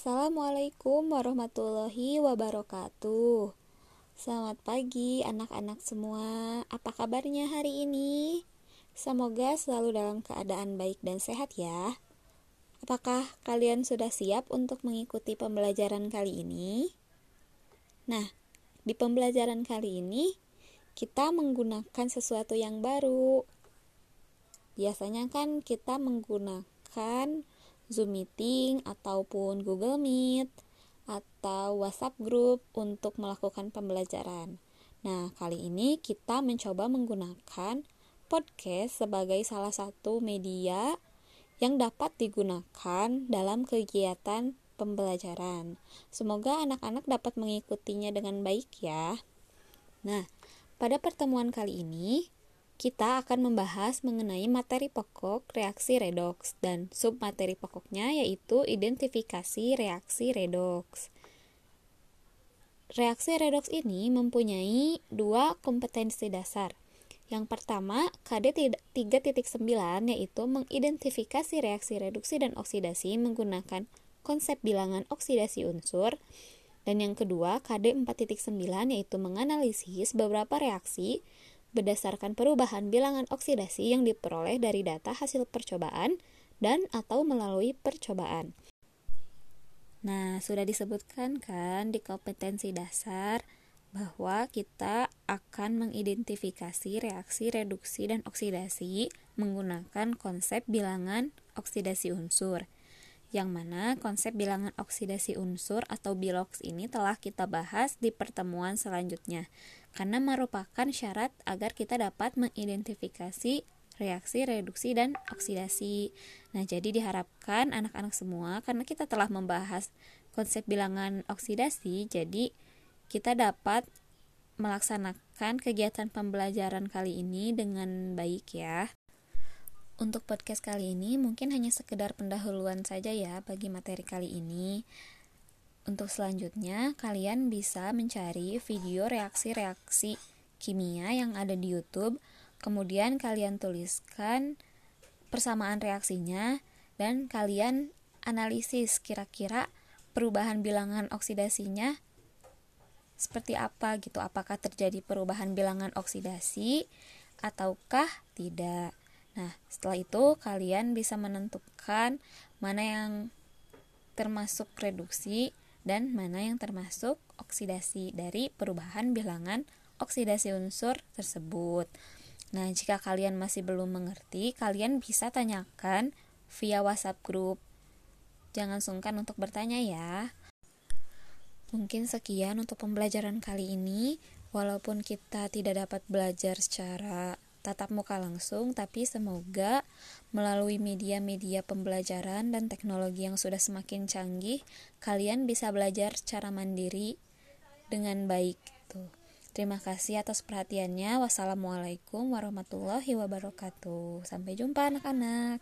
Assalamualaikum warahmatullahi wabarakatuh. Selamat pagi anak-anak semua. Apa kabarnya hari ini? Semoga selalu dalam keadaan baik dan sehat ya. Apakah kalian sudah siap untuk mengikuti pembelajaran kali ini? Nah, di pembelajaran kali ini kita menggunakan sesuatu yang baru. Biasanya kan kita menggunakan Zoom meeting ataupun Google Meet atau WhatsApp group untuk melakukan pembelajaran. Nah, kali ini kita mencoba menggunakan podcast sebagai salah satu media yang dapat digunakan dalam kegiatan pembelajaran. Semoga anak-anak dapat mengikutinya dengan baik ya. Nah, pada pertemuan kali ini kita akan membahas mengenai materi pokok reaksi redoks dan submateri pokoknya yaitu identifikasi reaksi redoks. Reaksi redoks ini mempunyai dua kompetensi dasar. Yang pertama, KD 3.9 yaitu mengidentifikasi reaksi reduksi dan oksidasi menggunakan konsep bilangan oksidasi unsur. Dan yang kedua, KD 4.9 yaitu menganalisis beberapa reaksi berdasarkan perubahan bilangan oksidasi yang diperoleh dari data hasil percobaan dan atau melalui percobaan. Nah, sudah disebutkan kan di kompetensi dasar bahwa kita akan mengidentifikasi reaksi reduksi dan oksidasi menggunakan konsep bilangan oksidasi unsur. Yang mana konsep bilangan oksidasi unsur atau BILOX ini telah kita bahas di pertemuan selanjutnya karena merupakan syarat agar kita dapat mengidentifikasi reaksi reduksi dan oksidasi. Nah, jadi diharapkan anak-anak semua karena kita telah membahas konsep bilangan oksidasi, jadi kita dapat melaksanakan kegiatan pembelajaran kali ini dengan baik ya. Untuk podcast kali ini mungkin hanya sekedar pendahuluan saja ya bagi materi kali ini. Untuk selanjutnya, kalian bisa mencari video reaksi-reaksi kimia yang ada di YouTube, kemudian kalian tuliskan persamaan reaksinya dan kalian analisis kira-kira perubahan bilangan oksidasinya seperti apa gitu. Apakah terjadi perubahan bilangan oksidasi ataukah tidak. Nah, setelah itu kalian bisa menentukan mana yang termasuk reduksi dan mana yang termasuk oksidasi dari perubahan bilangan oksidasi unsur tersebut. Nah, jika kalian masih belum mengerti, kalian bisa tanyakan via WhatsApp group. Jangan sungkan untuk bertanya ya. Mungkin sekian untuk pembelajaran kali ini. Walaupun kita tidak dapat belajar secara tatap muka langsung, tapi semoga melalui media-media pembelajaran dan teknologi yang sudah semakin canggih, kalian bisa belajar secara mandiri dengan baik. Tuh. Terima kasih atas perhatiannya. Wassalamualaikum warahmatullahi wabarakatuh. Sampai jumpa anak-anak.